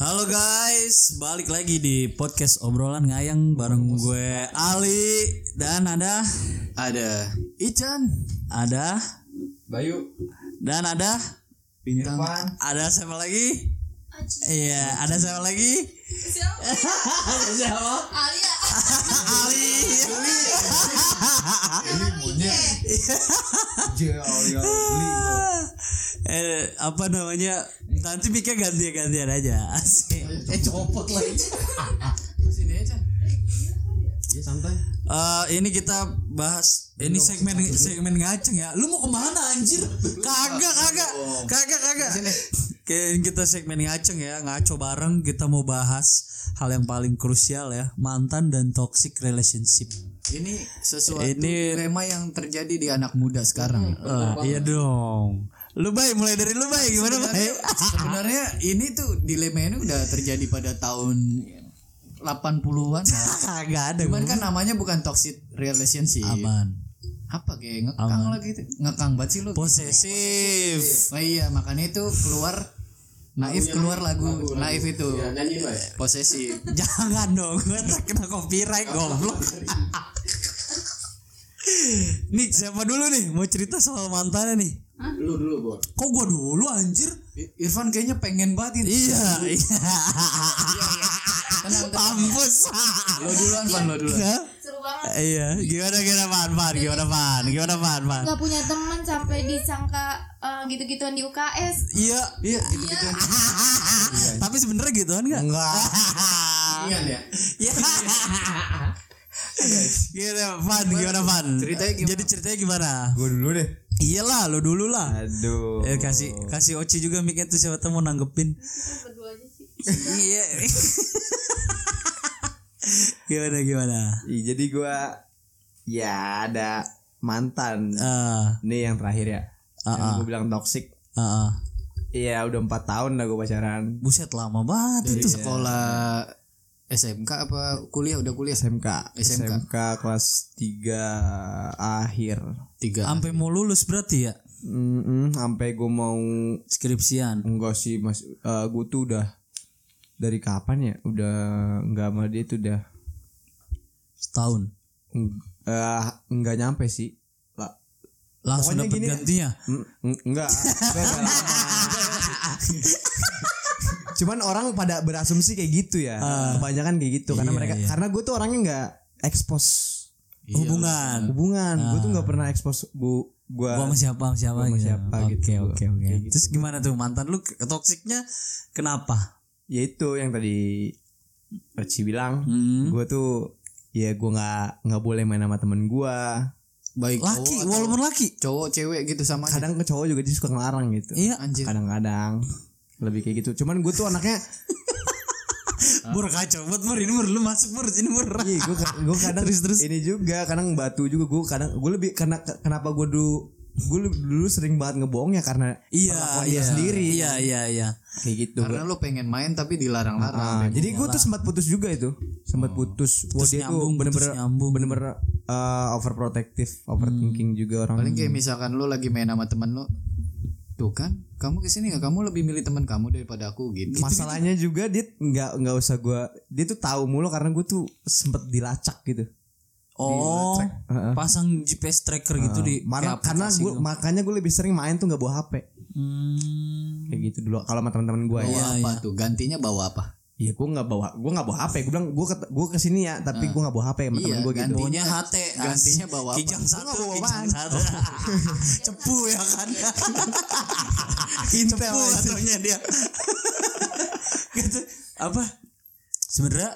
Halo guys, balik lagi di podcast obrolan ngayang bareng gue Ali dan ada Ada Ican, ada Bayu dan ada Bintang, ada siapa lagi? Iya, ada siapa lagi? Siapa? Siapa? Alia. Ali. Jauh eh, apa namanya? Nanti mikir gantian-gantian aja. Asik. Eh copot lagi sini aja. Ya santai Eh, ini kita bahas ini segmen segmen ngaceng ya. Lu mau ke mana anjir? Kagak kagak kagak kagak. Kayak kita segmen ngaceng ya ngaco bareng kita mau bahas hal yang paling krusial ya mantan dan toxic relationship. Ini sesuatu Ini- dilema yang terjadi di anak muda sekarang. Ah, iya dong. Lu baik mulai dari lu baik gimana Sebenarnya, baik? sebenarnya ini tuh dilema ini udah terjadi pada tahun 80-an. Kagak ada. Cuman kan namanya bukan toxic relationship. aman. Apa kayak ngekang lagi tuh. Ngekang banget sih lu. Posesif. Oh iya, makanya itu keluar Naif keluar lagu Naif itu Nyanyi Bay posesif. Jangan dong, gue terkena copyright goblok. nih siapa dulu nih mau cerita soal mantannya nih? Lu dulu Bo Kok gua dulu anjir? Irfan kayaknya pengen banget ini. Iya, iya. Tenang, tenang. Mampus. Lo duluan, Van, lo duluan. Hah? Seru banget. Iya, gimana gimana Pan, Pan, gimana Pan, gimana Pan, Pan? Gak punya teman sampai disangka eh, gitu-gituan di UKS. Iya, Iya, gitu-gitu. tapi sebenarnya gitu kan enggak? Enggak. Ingat ya Iya. Gimana Pan, gimana Pan? Ceritanya gimana? Jadi ceritanya gimana? Gue dulu deh Iyalah, lo dulu lah. Aduh Eh kasih kasih Oci juga mikir tuh siapa tahu mau nanggepin. Berdua aja sih. Iya. gimana gimana? Ih, Jadi gue Ya ada mantan Ah, Ini yang terakhir ya Ah, Yang ah. gue bilang toxic ah, ah. Iya udah 4 tahun lah gue pacaran Buset lama banget Dari itu. sekolah SMK apa kuliah udah kuliah SMK SMK. SMK kelas 3 akhir tiga Sampai mau lulus berarti ya Mm-mm, Sampai gue mau skripsian. Enggak sih mas Gue tuh udah Dari kapan ya Udah Enggak sama dia tuh udah Setahun. eng- eh, Enggak nyampe sih Langsung dapat gantinya. Enggak. Cuman orang pada berasumsi kayak gitu ya Kebanyakan kayak gitu Karena Iya, mereka iya. Karena gue tuh orangnya enggak Expose Hubungan. Hubungan Gue tuh enggak pernah expose Gue Gua Gua sama siapa sama siapa Gua sama gitu. siapa Oke gitu. oke oke. Gitu. Terus gimana tuh mantan lu toksiknya kenapa? Ya itu yang tadi Reci bilang Hmm. Gue tuh Ya gue nggak nggak boleh main sama temen gue baik Laki, cowok walaupun laki. cowok cewek gitu sama aja. Kadang ke cowok juga dia suka ngelarang gitu Iya. anjir Kadang-kadang Lebih kayak gitu Cuman gue tuh anaknya Mur kacau, buat mur ini mur lu masuk mur sini mur. Iya gue gue kadang Terus, terus. ini juga kadang batu juga gue kadang gue lebih karena kenapa gue dulu gue dulu sering banget ngebohong ya karena Iya, perlakuan iya. dia sendiri. Iya, iya, iya. kayak gitu karena lu pengen main tapi dilarang-larang. Ah, jadi gue tuh sempat putus juga itu. Sempat putus. Wah, Putus dia tuh nyambung, putus bener-bener nyambung. bener-bener uh, overprotective overthinking juga orang. Paling kayak misalkan lu lagi main sama temen lu tuh kan kamu ke sini nggak? Kamu lebih milih teman kamu daripada aku gitu. Masalahnya juga dia nggak nggak usah gue dia tuh tahu mulu karena gue tuh sempet dilacak gitu Oh, pasang GPS tracker gitu di Mana, karena gue gitu. makanya gue lebih sering main tuh nggak bawa hp Hmm. kayak gitu dulu kalau sama teman-teman gue ya apa tuh gantinya bawa apa Iya, gue nggak bawa, gue nggak bawa HP. Gue bilang gue ke, gue ke sini ya, tapi gue nggak bawa HP sama Iya, temen gue gitu. ganti. Pokoknya HT gantinya bawa apa? Kijang satu, bawa kijang satu. Cepu ya kan. Intel katanya dia. gitu. Apa? Sebenarnya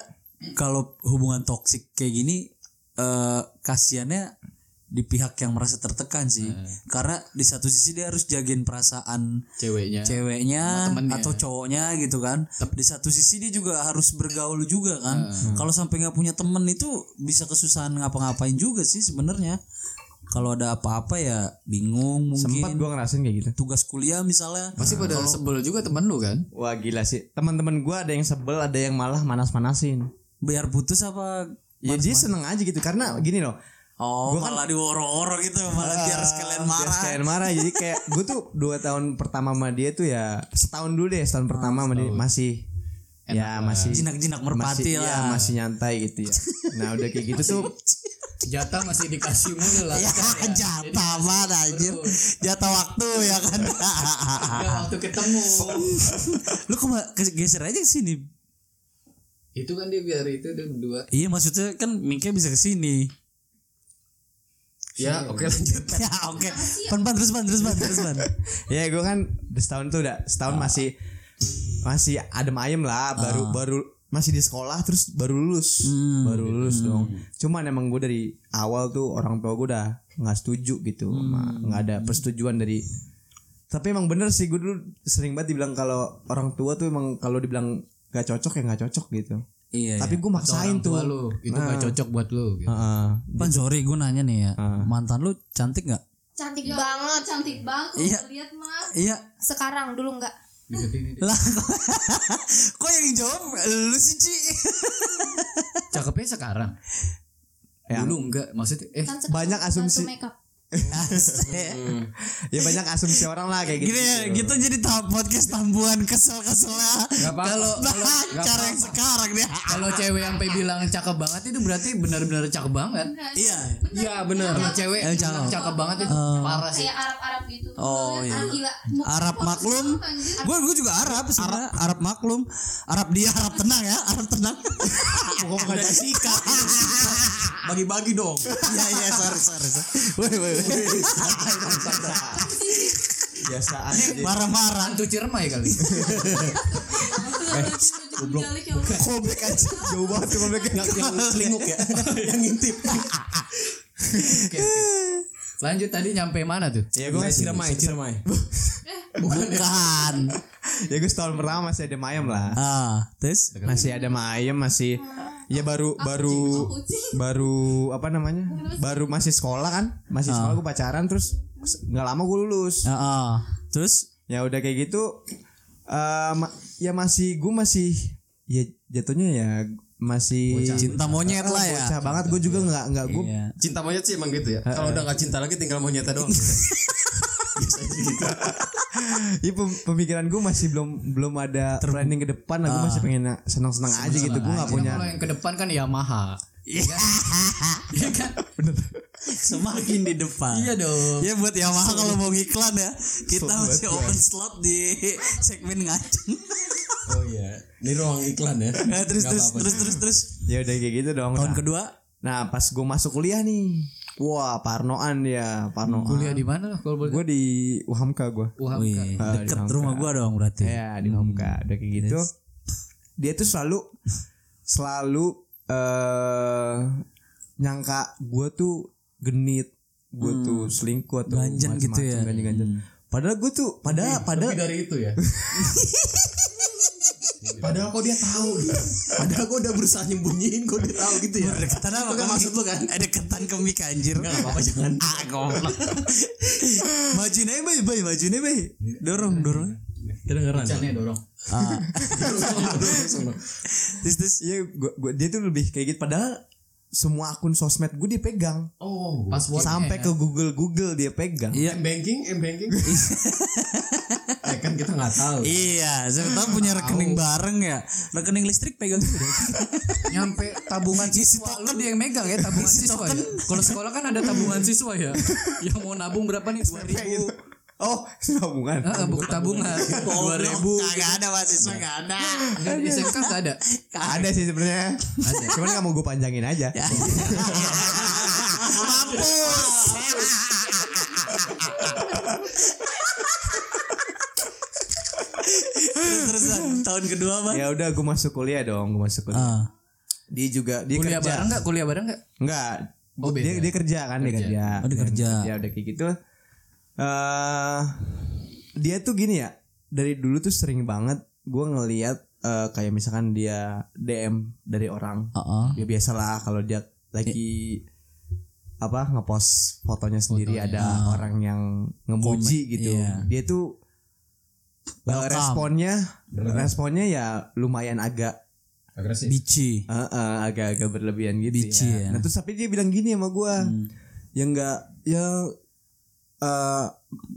kalau hubungan toksik kayak gini eh kasihannya di pihak yang merasa tertekan sih. Karena di satu sisi dia harus jagain perasaan ceweknya ceweknya atau cowoknya gitu kan. Di satu sisi dia juga harus bergaul juga kan. Kalau sampai nggak punya temen itu bisa kesusahan ngapa-ngapain juga sih sebenarnya. Kalau ada apa-apa ya bingung Sempat mungkin. gue ngerasain kayak gitu. Tugas kuliah misalnya. pasti pada sebel juga temen lu kan Wah gila sih. Teman-teman gue ada yang sebel, ada yang malah manas-manasin. Biar putus apa? Ya dia seneng aja gitu karena gini loh. Oh, Gua kan- malah diworo-woro gitu, malah biar sekalian Biar marah. sekalian marah jadi kayak gue tuh dua tahun pertama sama dia tuh ya setahun dulu deh setahun pertama sama dia masih ya masih Jinak-jinak merpati masih, lah. ya, masih nyantai gitu ya nah udah kayak gitu tuh Jatah masih dikasih mulu lah. Ya, jatah mana anjir. Jatah waktu ya kan. Waktu ketemu. Lu kok geser aja ke sini. Itu kan dia biar itu dia berdua. Iya maksudnya kan Mika bisa ke sini. Ya, oke lanjut. ya oke. Pan pan terus pan terus pan terus pan. ya gue kan setahun tuh udah setahun masih masih adem ayem lah baru baru masih di sekolah terus baru lulus baru lulus dong cuman emang gue dari awal tuh orang tua gue udah nggak setuju gitu sama- nggak ada persetujuan dari tapi emang bener sih gue dulu sering banget dibilang kalau orang tua tuh emang kalau dibilang gak cocok ya nggak cocok gitu Iya. tapi gue maksain tuh lu, itu gak cocok buat lu. Gitu. Heeh. Pan sorry gue nanya nih ya. Mantan lu cantik nggak? Cantik banget. cantik banget Iya. lihat mah Iya. Sekarang dulu ini. Lah kok yang jawab lu sih Ci? Cakepnya sekarang. Ya. Dulu enggak, maksudnya eh Kan Banyak asumsi. makeup. Ya banyak asumsi orang lah kayak gitu Gini ya, gitu jadi tahap podcast tambuhan kesel-kesel. Kalau cara yang sekarang dia. kalau cewek yang bilang cakep banget itu berarti benar-benar cakep banget. Iya. Iya, benar. Kalau cewek Eh, bilang cakep. cakep banget itu parah sih. kayak Arab-Arab gitu Oh iya. gila Arab maklum. Gue gue juga Arab sebenarnya. Arab maklum. Arab dia Arab tenang ya. Arab tenang. Udah sikat. Bagi-bagi dong. Iya iya sorry sorry. sorry. Woi woi. woi. biasaan aja. Marah-marah. Hantu ciremai kali. goblok Kobek aja jauh banget tuh kobeknya Yang selinguk ya. Yang ngintip. Lanjut tadi nyampe mana tuh? ya gue Ciremai, Ciremai. Bukan. ya gue setahun pertama masih ada mayam lah Ah, terus masih ada mayam masih ya baru baru baru apa namanya baru masih sekolah kan masih sekolah gue pacaran terus nggak lama gue lulus Ah, ah. terus ya udah kayak gitu eh, ma- ya masih gue masih ya jatuhnya ya masih cinta monyet lah ya. bocah banget gue juga nggak nggak gue Iya. Cinta monyet sih emang gitu ya. Kalau udah gak cinta lagi tinggal monyetnya doang. Biasanya gitu. Ya, pem- pemikiran gue masih belum belum ada planning ke depan. Lah gue masih pengen senang senang aja gitu. Gue nggak punya Kalau yang ke depan kan Yamaha. Iya. Kan? Semakin di depan. Iya dong. Ya buat Yamaha kalau mau iklan ya. Kita masih open slot di segmen ngaceng Oh iya. Ini ruang iklan ya. Eh, terus, terus, terus terus terus. Ya udah kayak gitu dong. Tahun Nah, kedua? Nah pas gue masuk kuliah nih wah parnoan dia parnoan. Kuliah di mana kalau boleh? gue di Uhamka gue Wah, Wih, Ah, deket di rumah gua dong berarti. Ya di Uhamka udah kayak gitu. Dia tuh selalu selalu eh nyangka gue tuh genit gue tuh selingkuh atau Ganjen gitu ya. ganjen-ganjen. padahal gue tuh padahal padahal Lebih dari itu ya. Padahal kok dia tahu gitu. Padahal gue udah berusaha nyembunyiin kok dia tahu gitu ya. Deketan apa kan maksud lu kan? Eh deketan ke mic anjir Enggak apa-apa jangan. Ah goblok Majuin aja bay bay Majuin aja bay Dorong dorong Kedengeran. Caranya dorong. ah. Terus terus ya gua, gua- dia tuh lebih kayak gitu padahal semua akun sosmed gue dia pegang Oh. Passwordnya sampai ya. ke Google Google dia pegang Iya M banking, M banking. eh kan kita nggak tahu. Iya, saya tahu punya rekening bareng ya. Rekening listrik pegang juga. nyampe tabungan siswa lu dia yang megang ya tabungan siswa ya. Kalau sekolah kan ada tabungan siswa ya. Yang mau nabung berapa nih? Dua ribu. Oh hubungan Ah, buku tabungan. Dua ribu. Kagak ada mahasiswa enggak ada. Enggak di SMK nggak ada. ada sih sebenarnya cuman nggak mau gue panjangin aja Terus terusan tahun kedua apa? ya udah gue masuk kuliah dong gue masuk kuliah Ah. dia juga dia Kuliah kerja bareng nggak? Kuliah bareng nggak? Enggak. Oh, dia beda. dia kerja kan dia kerja. Oh, dia kerja. Ya udah kayak gitu. Eh dia tuh gini ya. Dari dulu tuh sering banget gue ngeliat eh, kayak misalkan dia DM dari orang. Heeh. Ya biasalah kalau dia lagi apa ngepost fotonya sendiri ada orang yang ngemuji Komen, gitu. iya. Dia tuh eh, Welcome. responnya responnya ya lumayan agak Agresif. Bici. Ah, ah, agak-agak berlebihan gitu Bici ya. ya. Nah terus tapi dia bilang gini sama gua, yang enggak ya eh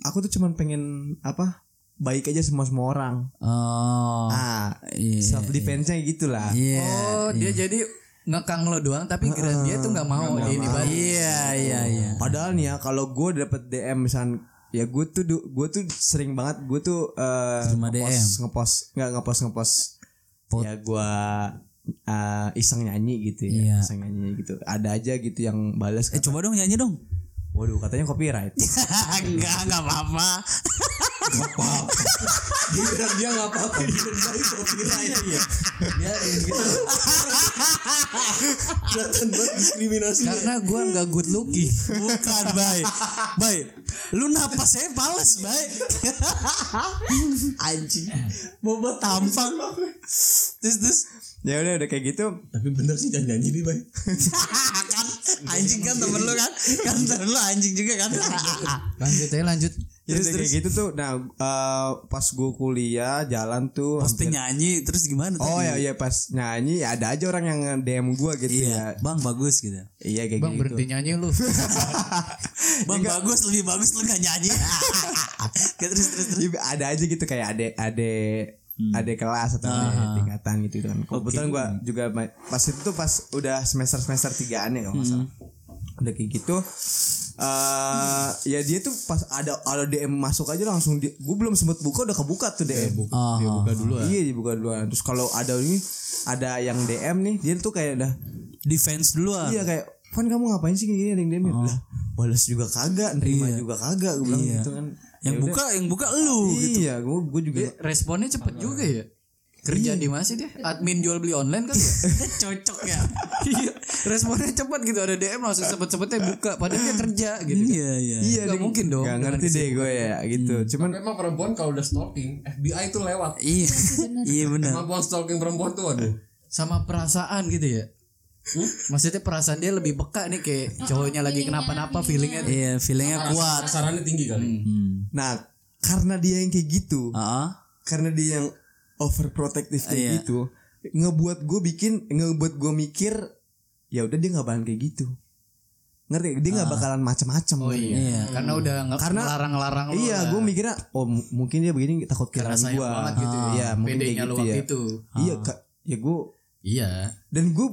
aku tuh cuman pengen apa baik aja semua semua orang. Oh. ah, iya, self defense-nya gitulah. Iya. Oh, dia jadi ngekang lo doang tapi kira dia tuh nggak mau dia ini banget. Iya, iya, iya. Padahal nih ya kalau gue dapet DM misal ya gue tuh gue tuh sering banget gue tuh eh Terima ngepost ngepost nggak ngepost ngepost ya gue eh, iseng nyanyi gitu ya Iya. iseng nyanyi gitu ada aja gitu yang balas Eh coba dong nyanyi dong. Waduh katanya copyright enggak, enggak apa-apa. Dia bilang dia nggak apa-apa. Dia bilang copyright. Iya. Dia gitu. Kelihatan banget diskriminasi. Karena gua nggak good looking. Bukan, baik. Baik. Lu napasnya males, baik. Anjing. Mau buat tampang. Terus terus ya udah udah kayak gitu Tapi bener sih jangan nyanyi nih, Bay. kan anjing kan temen lu kan? kan temen lu anjing juga kan? Lanjut aja lanjut. ya udah kayak gitu tuh. Nah eh, pas gue kuliah jalan tuh posting hampir- nyanyi terus gimana oh tadi? ya ya pas nyanyi ya ada aja orang yang DM gue gitu iya. ya. Bang bagus gitu. Iya kayak Bang gitu. berhenti nyanyi lu. bang bagus lebih bagus lu gak nyanyi. Terus terus terus. Iya, ada aja gitu kayak ade ade ade kelas atau ade tingkatan gitu kan. Kebetulan gua juga pas itu tuh pas udah semester semester tigaan ya kalau nggak salah. Udah kayak gitu. eh ya dia tuh pas ada ada DM masuk aja langsung dia, gue belum sempet buka udah kebuka tuh DM. Ah, Dia buka dulu. Iya dibuka duluan. Terus kalau ada ini ada yang DM nih dia tuh kayak udah defense duluan iya kayak Van kamu ngapain sih kayak gini ada yang DM lah balas juga kagak nerima juga kagak gue bilang gitu kan yang buka yang buka lu gitu iya gue gue juga Responnya cepet juga ya. Kerja di mana sih dia? Admin jual beli online kan ya? cocok ya Iya, responnya cepet gitu ada DM langsung cepet-cepetnya buka padahal dia kerja gitu. iya iya iya Nggak dia- mungkin dong nggak dengan ngerti deh gue ya gitu cuman Tapi emang perempuan kalau udah stalking, FBI tuh lewat. iya iya benar Kemampuan stalking perempuan tuh aduh. sama perasaan gitu ya. Maksudnya perasaan dia lebih peka nih kayak cowoknya lagi kenapa-napa feelingnya iya feelingnya kuat. Sasarannya tinggi kali. hmm. nah karena dia yang kayak gitu ah karena dia yang overprotective kayak Iya. gitu ngebuat gue bikin ngebuat gue mikir ya udah dia nggak bakalan kayak gitu. Ngerti? Dia nggak bakalan macam-macam Oh iya. Karena udah nge- Karena- ngelarang-larang lu iya gue mikirnya oh m- mungkin dia begini takut karena kehilangan sayang gue banget gitu ya. iya mungkin kayak gitu waktu ya itu. iya kak. Ya gue Iya. dan gue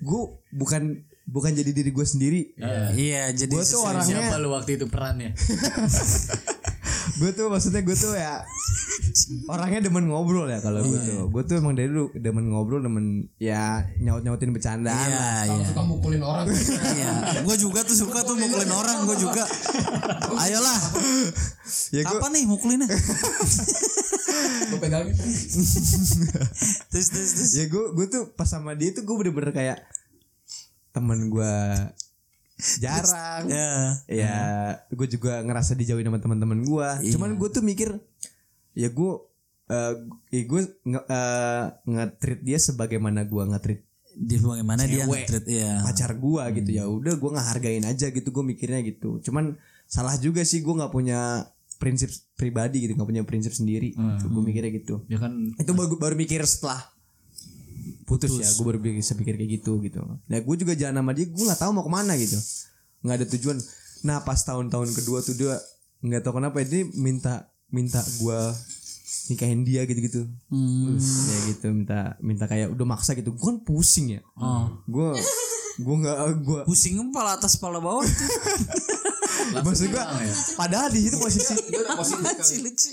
gue bukan bukan jadi diri gue sendiri iya jadi gue tuh orangnya Siapa lu waktu itu perannya? gue tuh maksudnya gue tuh ya orangnya demen ngobrol ya kalau gue tuh. Gue tuh emang dari dulu demen ngobrol demen ya nyaut nyautin bercandaan iya lah. iya. Suka mukulin orang. iya. Gue juga tuh suka tuh mukulin orang gue juga. Ayolah. Ya gue kapan nih mukulinnya? Gue pegangin. terus terus terus. Ya gue gue tuh pas sama dia tuh gue bener-bener kayak temen gue jarang. Ya ya. Gue juga ngerasa dijauhin sama teman-teman gue Iya. cuman gue tuh mikir ya gue eh ya gue nge, eh, nge-treat dia sebagaimana gue nge-treat di bagaimana dia nge-treat ya pacar gue gitu. Ya udah gue nggak hargain aja gitu gue mikirnya gitu. Cuman salah juga sih gue nggak punya prinsip pribadi gitu nggak punya prinsip sendiri. Gitu. gue mikirnya gitu. Ya kan itu baru, baru mikir setelah putus, ya gue baru bisa pikir kayak gitu gitu. Nah gue juga jalan sama dia gue nggak tahu mau ke mana gitu. Nggak ada tujuan. Nah pas tahun-tahun kedua tuh dia nggak tahu kenapa dia minta minta gue nikahin dia gitu-gitu. Hmm. ya gitu minta minta kayak udah maksa gitu. Gue kan pusing ya. Oh. gue gue nggak gue pusing kepala atas kepala bawah. Tuh maksud gue padahal di situ posisi. Dia udah positif lucu.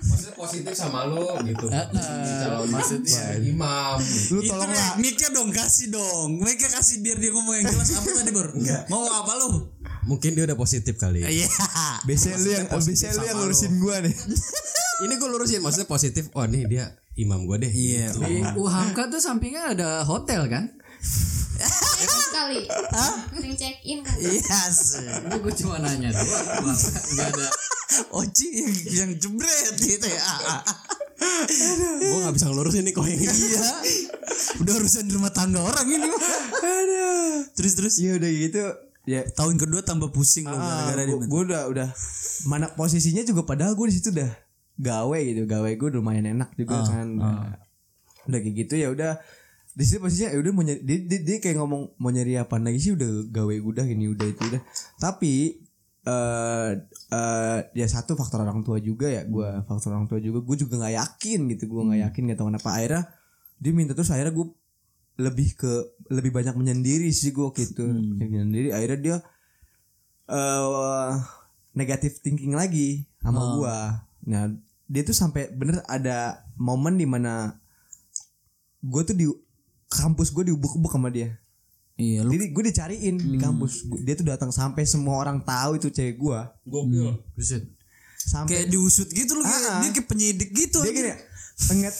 Maksudnya positif sama lu gitu. Calon maksudnya imam. lu itu tolonglah mic dong kasih dong. Mic kasih biar dia ngomong yang jelas. Apa tadi bor mau apa lu? Mungkin dia udah positif kali. iya. Biasanya lu yang biasanya lu yang ngurusin gue nih. Ini gue lurusin maksudnya positif. Oh nih dia imam gue deh. iya. di Uhamka tuh sampingnya ada hotel kan? kali sering check in kan iya sih. Ini gue cuma nanya doang. Enggak ada. Oci yang, yang jebret gitu ya. Gue gak bisa ngelurusin nih kok yang ini. iya. Udah urusan rumah tangga orang ini mah. Terus terus. Iya udah gitu. Ya tahun kedua tambah pusing lo gara-gara dia gue udah udah. Mana posisinya juga padahal gue di situ udah gawe gitu. Gawe gue lumayan enak juga kan. Nah, udah kayak gitu ya udah di situ posisinya ya udah mau nyari dia, dia, dia kayak ngomong mau nyari apa lagi sih? Udah gawe udah ini udah itu udah. Tapi eh eh ya satu faktor orang tua juga ya gua faktor orang tua juga. Gue juga nggak yakin gitu gue nggak yakin gak tahu kenapa. Akhirnya dia minta terus akhirnya gue lebih ke lebih banyak menyendiri sih gue gitu menyendiri akhirnya dia eh negatif thinking lagi sama gua. Nah dia tuh sampai bener ada momen di mana gue tuh di kampus gue diubuk-ubuk sama dia Iya lu jadi gue dicariin di kampus Gua- dia tuh datang sampai semua orang tahu itu cewek gue Gokil. Buset. sampai kayak diusut gitu lu kayak Ah, dia kayak penyidik gitu. dia gini ngeliat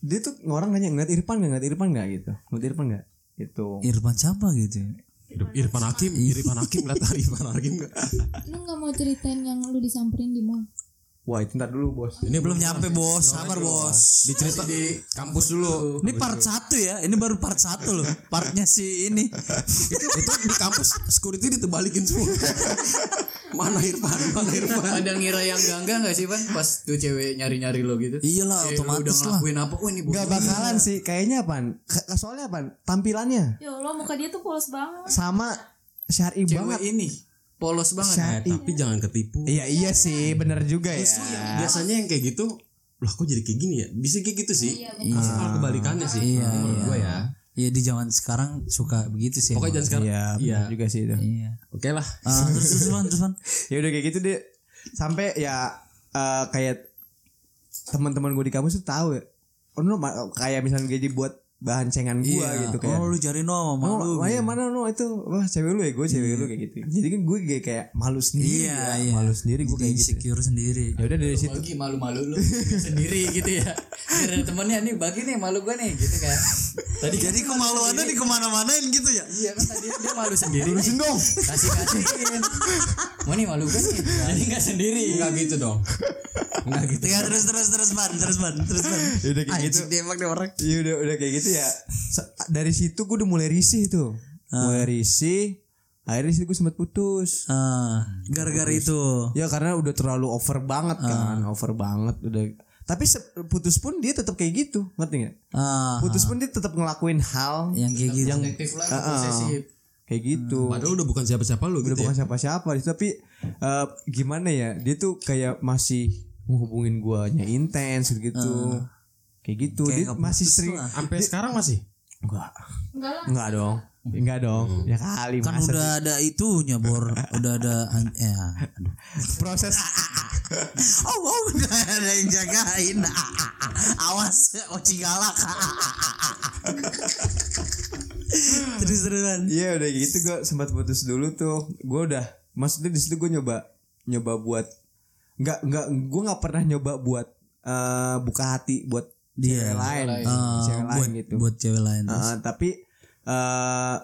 dia tuh orang nanya ngeliat Irfan nggak ngeliat Irfan nggak gitu ngeliat Irfan nggak gitu Irfan siapa gitu. ya? Ir- Irfan Hakim, Irfan Hakim lihat Irfan Hakim enggak? Lu nggak mau ceritain yang lu disamperin di mall? Wah itu ntar dulu bos Ini belum nyampe bos, sabar bos. Dicerita di kampus dulu. Ini part satu ya, ini baru part satu loh. Partnya si ini. itu, itu di kampus security ditebalikin semua. Mana Irfan? Mana Irfan? Ada ngira yang gangga gak sih Pan pas tuh cewek nyari-nyari lo gitu? Iyalah Eh, udah otomatis lah. ngelakuin apa? Oh ini nggak bakalan sih kayaknya apaan K- soalnya apaan tampilannya Ya Allah muka dia tuh polos banget. sama syari cewek banget ini polos banget. Syari. Tapi jangan ketipu. iya iya sih bener juga ya Biasanya yang kayak gitu, lah kok jadi kayak gini ya? Bisa kayak gitu sih. Iya, malah kebalikannya sih. Iya, menurut iya. gua ya. Iya di zaman sekarang suka begitu sih. Pokoknya jangan sekarang. iya Iya. juga sih itu Iya. Oke lah. Ah, terus terus terus ya udah kayak gitu deh sampai ya eh, kayak teman-teman gue di kampus tuh tahu ya oh no, kayak misalnya gue buat bahan cengan gue Iya. gitu kayak Oh lu cari no sama Oh, lu. oh, iya mana no itu wah cewek lu ya gue cewek lu kayak gitu jadi kan gue kayak, kayak malu sendiri Iya, ya, iya. malu sendiri gue kayak gitu insecure sendiri. ya udah dari situ Bagi malu-malu lu sendiri gitu ya. Ada temennya nih bagi nih malu gue nih gitu kan. Tadi Jadi kemaluannya di ke mana-manain gitu ya? Iya kan tadi dia malu sendiri. Lurusin dong Kasih kasihin. Mau nih malu gue nih. Jadi nggak sendiri. Enggak gitu dong. Enggak gitu. Ya, terus terus terus Van, terus Van, terus ya udah kayak gitu dia emang dia orang. Iya udah udah kayak gitu ya. Dari situ gue udah mulai risih tuh. Mulai risih. Akhirnya situ gue sempet putus. Ah, gara-gara itu. Ya karena udah terlalu over banget kan, over banget udah. Tapi se- putus pun dia tetap kayak gitu, ngerti nggak? Ah, Putus pun dia tetap ngelakuin hal yang kayak gitu. yang posesif. kayak gitu. Padahal udah bukan siapa-siapa lu Udah gitu. bukan ya. siapa-siapa tapi eh, gimana ya? Dia tuh kayak masih menghubungin guanya intens gitu. Kayak gitu. Kayak dia masih sering lah. Sampai sekarang masih. enggak. Enggak lah. Enggak dong. Enggak dong. Ya kali Kan masa udah ada itunya bor, udah ada ya. aduh. proses Oh, oh, udah ada yang jagain. Awas, oci galak. terus terus Van. Iya udah gitu gue sempat putus dulu tuh. Gue udah maksudnya di situ gue nyoba nyoba buat nggak nggak gue nggak pernah nyoba buat eh, buka hati buat Dia. cewek lain, Ah, cewek buat lain gitu. buat cewek lain. terus. Ah, tapi eh,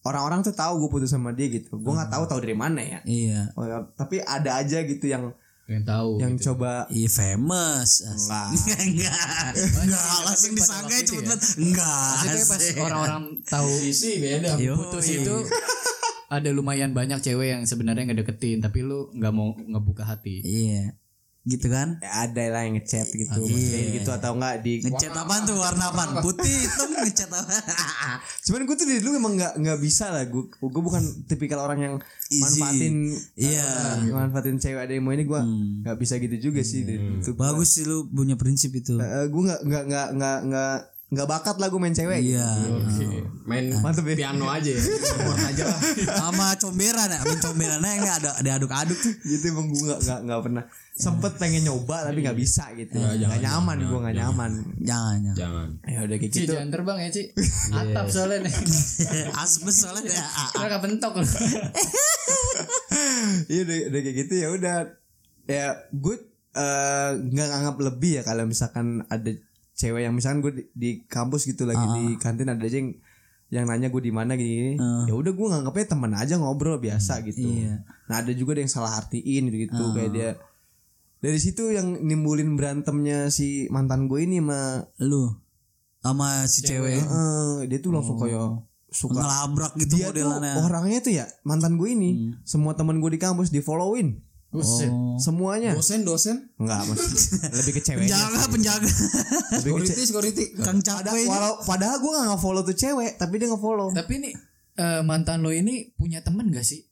orang-orang tuh tahu gue putus sama dia gitu. Gue nggak tahu tahu dari mana ya. Iya. Oh, ya, tapi ada aja gitu yang Yang tahu. yang gitu. coba Iya famous. Enggak. Enggak. Enggak, langsung disangka itu cepet ya. banget. Enggak. Maksudnya pas orang-orang tahu Isi beda. Yo, putus iya. itu ada lumayan banyak cewek yang sebenarnya ngedeketin tapi lu nggak mau ngebuka hati. Iya. Gitu kan? ya ada lah yang ngechat gitu, Iya. maksudnya gitu atau enggak di Ngecat apaan tuh warna apaan? Putih, hitam ngecat apa? Cuman gue tuh dari dulu emang nggak nggak bisa lah gue gue bukan tipikal orang yang Easy. manfaatin Iya. eh, manfaatin cewek ada yang mau ini gue nggak bisa gitu juga sih dari itu Bagus sih lu punya prinsip itu. gue nggak nggak nggak nggak nggak nggak bakat lah gue main cewek gitu. Iya. Main Mantep ya. piano aja ya. Aja lah. Sama comberan ya, main comberannya enggak ada ada aduk-aduk tuh. gitu emang gue nggak nggak nggak pernah sempet pengen nyoba tapi nggak bisa gitu. Ya, nggak nyaman gue nggak nyaman. Jangan, jangan. Jangan. ya udah kayak gitu. jangan terbang ya Ci. Atap soalnya nih. Asbes soalnya ya. Mereka bentok lu iya udah, udah kayak gitu ya udah. Ya gue eh, nggak nganggap lebih ya kalau misalkan ada cewek yang misalkan gue di, di kampus gitu lagi di kantin ada aja yang yang nanya gue di mana gini, ya udah gue nganggapnya teman aja ngobrol biasa gitu. Iya. nah ada juga yang salah artiin gitu gitu kayak dia dari situ yang nimbulin berantemnya si mantan gue ini sama Lu sama si cewek eh, dia tuh langsung kayak suka ngelabrak gitu dia tuh modelannya. orangnya tuh ya mantan gue ini semua teman gue di kampus di followin Buset. Semuanya. Dosen dosen. Enggak, Mas. Lebih ke ceweknya. penjaga penjaga Lebih ke Security security. kang capek walau, padahal gue gak nge-follow tuh cewek, tapi dia nge-follow. Tapi nih eh, mantan lo ini punya temen gak sih?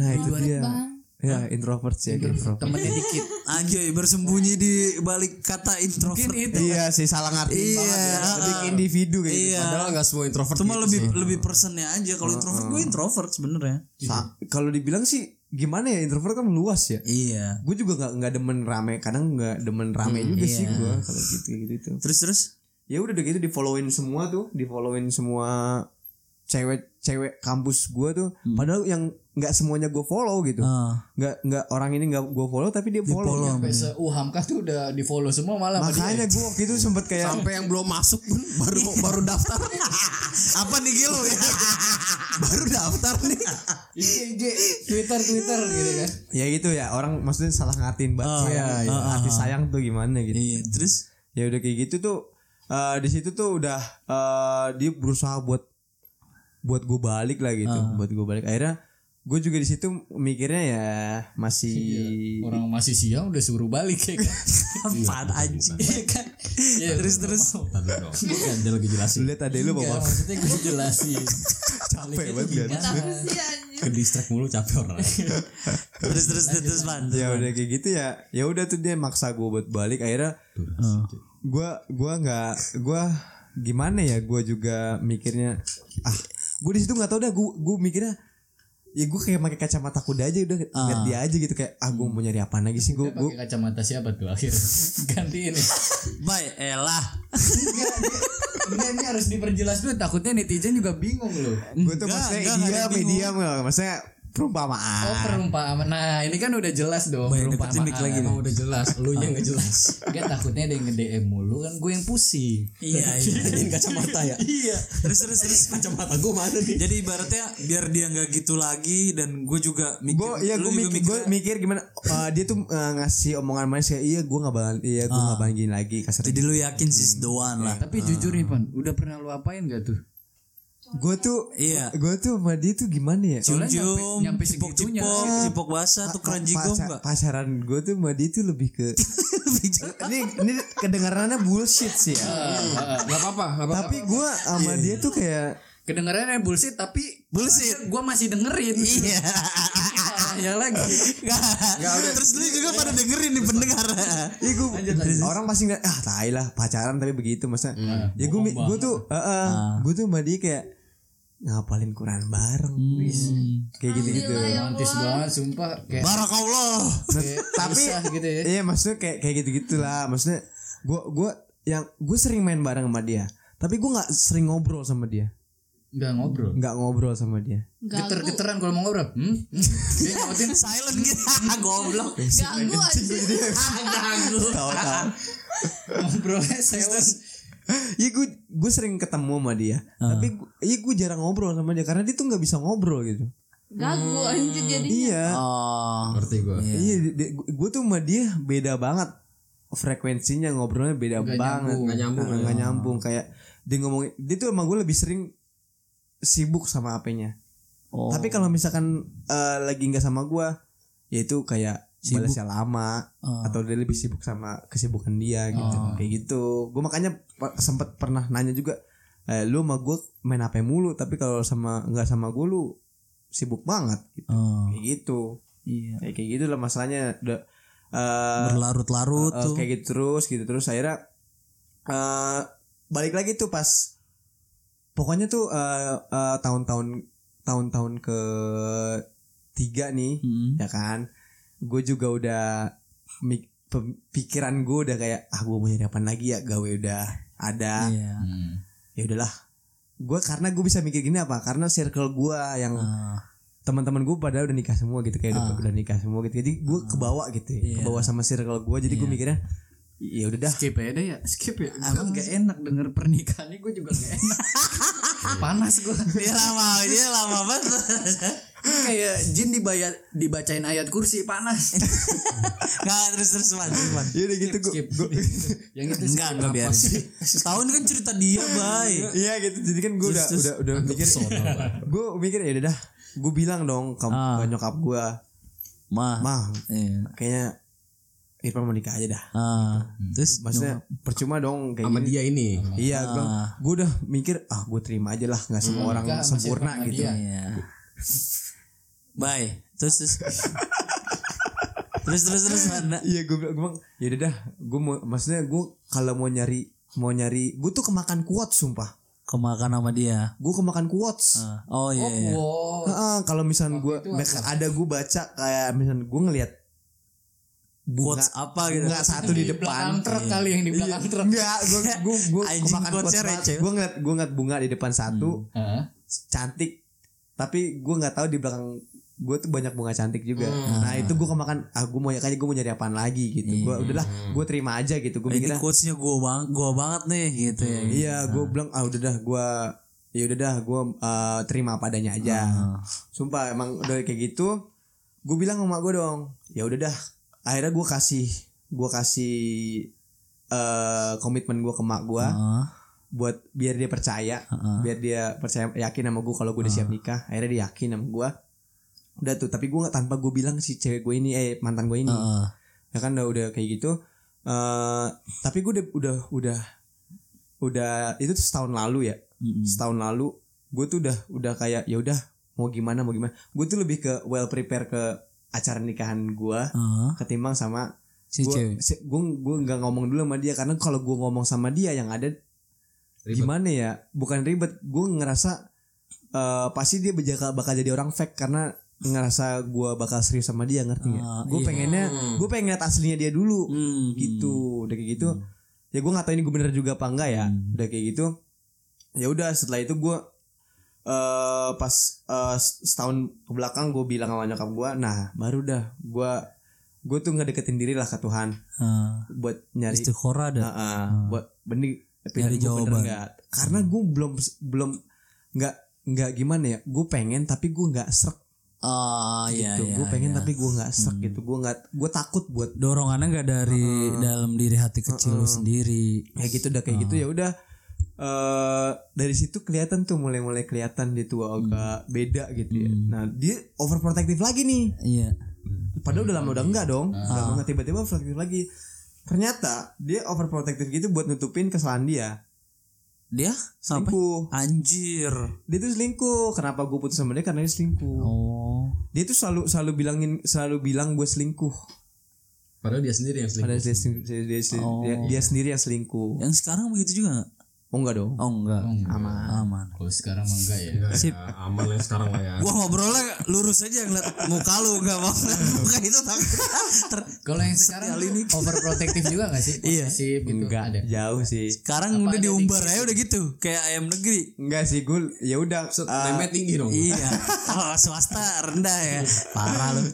Nah, itu dia. Bang. Ya, introvert sih, introvert. Temennya dikit. anjay bersembunyi di balik kata introvert Mungkin itu. Iya sih, salah ngerti Iya, banget ya. Lebih individu kayak gitu. Iya. Padahal nggak semua introvert. cuma gitu lebih sih. lebih personnya aja kalau introvert gue introvert sebenarnya Sa- Kalau dibilang sih gimana ya introvert kan luas ya. iya Gue juga nggak nggak demen rame, kadang nggak demen rame juga sih iya. gue kalau gitu gitu itu. terus terus Ya udah udah gitu di followin semua tuh, di followin semua cewek-cewek kampus gue tuh. Padahal yang nggak semuanya gue follow gitu. Ah. Nggak nggak orang ini nggak gue follow tapi dia follow. follow. Sampai se Uhamka tuh udah di follow semua malah. Makanya gue waktu itu sempet kayak sampai yang belum masuk pun baru baru daftar. apa nih gilo ya baru daftar nih. IG, IG, Twitter, Twitter gitu kan. ya gitu ya orang maksudnya salah ngertiin banget Oh, sayang, iya, iya. arti sayang tuh gimana gitu iya terus ya udah kayak gitu tuh eh, di situ tuh udah eh, dia berusaha buat buat gue balik lah gitu buat gue balik akhirnya gue juga di situ mikirnya ya masih Orang masih siang udah suruh balik ya kan. apaan anjing Iya kan? Iya, terus terus. Bukan dia lagi jelasin. lihat adek lu bapak maksudnya gue jelasin. capek banget. Ke distract mulu capek orang. terus terus terus terus man ya udah kayak gitu ya ya udah tuh dia maksa gue buat balik akhirnya gue gua nggak gue gimana ya gue juga mikirnya ah gue di situ nggak tahu dah gue gue mikirnya ya gue kayak pakai kacamata kuda aja udah ngeliat dia aja gitu kayak ah gue mau nyari apa lagi sih? Gue pakai kacamata siapa tuh akhir ganti ini. baik elah. Ini, ini harus diperjelas dulu. Takutnya netizen juga bingung loh. gue tuh maksudnya dia media maksudnya perumpamaan Oh perumpamaan. Nah ini kan udah jelas dong Baik, perumpamaan. lagi Emang nih. udah jelas. Lu yang nggak jelas. Gak takutnya ada yang nge DM mulu kan gue yang pusing. iya iya Ini kacamata ya. iya terus terus terus Kacamata gue mana nih? jadi ibaratnya biar dia nggak gitu lagi dan gue juga mikir gue ya gue mikir, gue mikir gimana uh, dia tuh uh, ngasih omongan manis kayak iya gue nggak bakal iya gue nggak bakal gini lagi kasar jadi lu yakin sih the one lah Tapi jujur nih Pan, udah pernah lu apain gak tuh? Gue tuh Iya. gue tuh sama dia tuh gimana ya? Soalnya cium nyampe- nyampe cipok segitunya. cipok cipok basah tuh keran jigong Paca- mbak pacaran gue tuh sama dia tuh lebih ke ini ini kedengarannya bullshit sih ya. Gak apa-apa, gak apa-apa. tapi gue sama dia tuh kayak Kedengarannya bullshit tapi Bullshit. gue masih dengerin. iya. Ya lagi. Nggak, terus lu juga pada dengerin nih pendengar. Ya gue orang pasti nggak ah tai lah pacaran tapi begitu masa? Ya gue gue tuh gue tuh sama dia kayak ngapalin Quran bareng kayak gitu gitu Romantis banget sumpah. Kayak barakallah. Kayak tapi gitu ya. iya maksudnya kayak kayak gitu gitulah maksudnya gue gue yang gue sering main bareng sama dia. Tapi gue nggak sering ngobrol sama dia. Enggak ngobrol. nggak ngobrol sama dia. Geter-geteran kalau mau ngobrol. Hmm? hmm? Dia nyautin silent gitu. Goblok. Ganggu anjing. ganggu. Tahu tahu. Ngobrolnya silent. Iya gue gue sering ketemu sama dia, tapi gu- iya gue jarang ngobrol sama dia karena dia tuh nggak bisa ngobrol gitu. Ganggu anjing jadinya. Iya, oh Ngerti gue. iya, gue tuh sama dia beda banget frekuensinya ngobrolnya beda Nggak banget, nyambung. Nggak nyambung, Nah, nggak nyambung kayak dia ngomong dia tuh sama gue lebih sering sibuk sama HP-nya. Oh. Tapi kalau misalkan eh, lagi nggak sama gue, ya itu kayak balasnya lama Oh. atau dia lebih sibuk sama kesibukan dia gitu, kayak gitu. Gue makanya sempet pernah nanya juga, eh, lu sama gue main HP mulu, tapi kalau sama nggak sama gue lu sibuk banget, gitu. Oh, kayak gitu. iya Kayak kayak gitu lah masalahnya. Udah eh, berlarut-larut eh, tuh kayak gitu terus gitu terus akhirnya eh balik lagi tuh pas pokoknya tuh eh, eh, tahun-tahun tahun-tahun ke tiga nih Hmm. ya kan gue juga udah mik- pem- pikiran gue udah kayak ah gue mau nyari apa lagi ya? Gawe udah ada. Iya. Ya udahlah. Gue karena gue bisa mikir gini apa? Karena circle gue yang Ah. teman-teman gue pada udah nikah semua gitu kayak udah, udah nikah semua gitu. Jadi gue kebawa gitu ya Iya. kebawa sama circle gue jadi gue mikirnya ya udah dah. Skip aja deh ya, skip ya. Emang gak enak denger pernikahannya gue juga gak enak. Panas gue. dia lama dia lama banget Kayak jin dibayar dibacain ayat kursi panas. nggak terus terus man terus man ya udah gitu gue. Yang itu enggak enggak biar tahun kan cerita dia bay iya gitu jadi kan gue udah udah udah mikir gue mikir ya udah dah gue bilang dong ke, Ah. nyokap gue Mah. mah Iya. kayaknya Irfan mau nikah aja dah Ah, terus maksudnya percuma dong kayak Sama gini dia ini. iya gue gue udah mikir ah gue terima aja lah nggak semua orang Nikah sama sempurna gitu dia. Iya. Bye. Terus terus. terus terus terus mana? iya gue bilang gue bilang ya udah dah gue mau maksudnya gue kalau mau nyari mau nyari gue tuh kemakan kuat sumpah Kemakan sama dia. gue kemakan quotes Ah, Oh iya. iya. Wow. Heeh, kalau misalnya gue ada gue baca kayak misalnya gue ngelihat bunga Quotes apa gitu? bunga satu di belakang depan. truk kali yang di belakang truk. enggak gue gue gue kemakan quotes receh. gue ngeliat gue ngeliat bunga di depan satu. Heeh. cantik. Tapi gue nggak tahu di belakang gue tuh banyak bunga cantik juga. Nah itu gue kemakan ah gue mau kayaknya gue mau nyari apaan lagi gitu. Gue udahlah gue terima aja gitu. Gue Ini mikirnya quotesnya gua bang, gua banget nih gitu ya. iya gue bilang ah udah dah gue ya udah dah gue eh, terima padanya aja. Ah. sumpah emang udah kayak gitu gue bilang sama gue dong ya udah dah akhirnya gue kasih gue kasih eh komitmen gue ke mak gue Ah. buat biar dia percaya Heeh. biar dia percaya yakin sama gue kalau gue udah siap nikah akhirnya dia yakin sama gue udah tuh tapi gue nggak tanpa gue bilang si cewek gue ini eh mantan gue ini Heeh. ya kan udah udah kayak gitu eh tapi gue udah udah udah udah itu tuh setahun lalu ya Mm-mm. setahun lalu gue tuh udah udah kayak ya udah mau gimana mau gimana gue tuh lebih ke well prepare ke acara nikahan gue Ah. ketimbang sama Si gue cewek. gue gue nggak ngomong dulu sama dia karena kalau gue ngomong sama dia yang ada gimana ya bukan ribet gue ngerasa eh pasti dia bakal bakal jadi orang fake karena ngerasa gue bakal serius sama dia ngerti nggak Ah, gue iya. pengennya gue pengen lihat aslinya dia dulu Hmm. gitu udah kayak gitu ya gue nggak tahu ini gue bener juga apa enggak ya udah kayak gitu ya udah setelah itu gue eh pas eh, setahun ke belakang gue bilang sama nyokap gue nah baru dah gue gue tuh ngedeketin diri lah ke Tuhan Ah. buat nyari Istiqora ada. Heeh, buat bening Nyari jawaban. enggak karena gue belum belum nggak nggak gimana ya gue pengen tapi gue nggak serak Oh iya gitu iya. gue pengen iya. tapi gue nggak serak gitu gue nggak gue takut buat dorongannya nggak dari dalam diri hati kecil lu sendiri. kayak gitu udah kayak gitu ya udah eh dari situ kelihatan tuh mulai-mulai kelihatan dia tuh agak beda gitu ya. Nah, dia overprotective lagi nih. Iya. Padahal udah lama udah enggak dong. Udah lama enggak tiba-tiba overprotective lagi. Ternyata dia overprotective gitu buat nutupin kesalahan dia. Dia sampai Selingkuh. anjir. Dia tuh selingkuh. Kenapa gue putus sama dia karena dia selingkuh. Oh. Dia tuh selalu selalu bilangin selalu bilang gue selingkuh. Padahal dia sendiri yang selingkuh. Padahal dia, dia, dia, Oh. dia, dia sendiri yang selingkuh. Yang sekarang begitu juga nggak? Oh enggak dong. Oh enggak. Aman. Aman. Kalau sekarang mah enggak ya. Enggak Sip. ya, aman lah sekarang lah ya. Gua ngobrolnya lurus aja ngeliat muka lu gak mau muka itu takut. Kalau yang sekarang overprotective juga enggak sih? Iya. Posesif gitu Enggak ada. jauh sih. Sekarang Apa udah diumbar aja udah gitu kayak ayam negeri. Enggak sih gue ya udah Set, name tinggi dong. Iya. Kalau swasta rendah ya. Parah lu.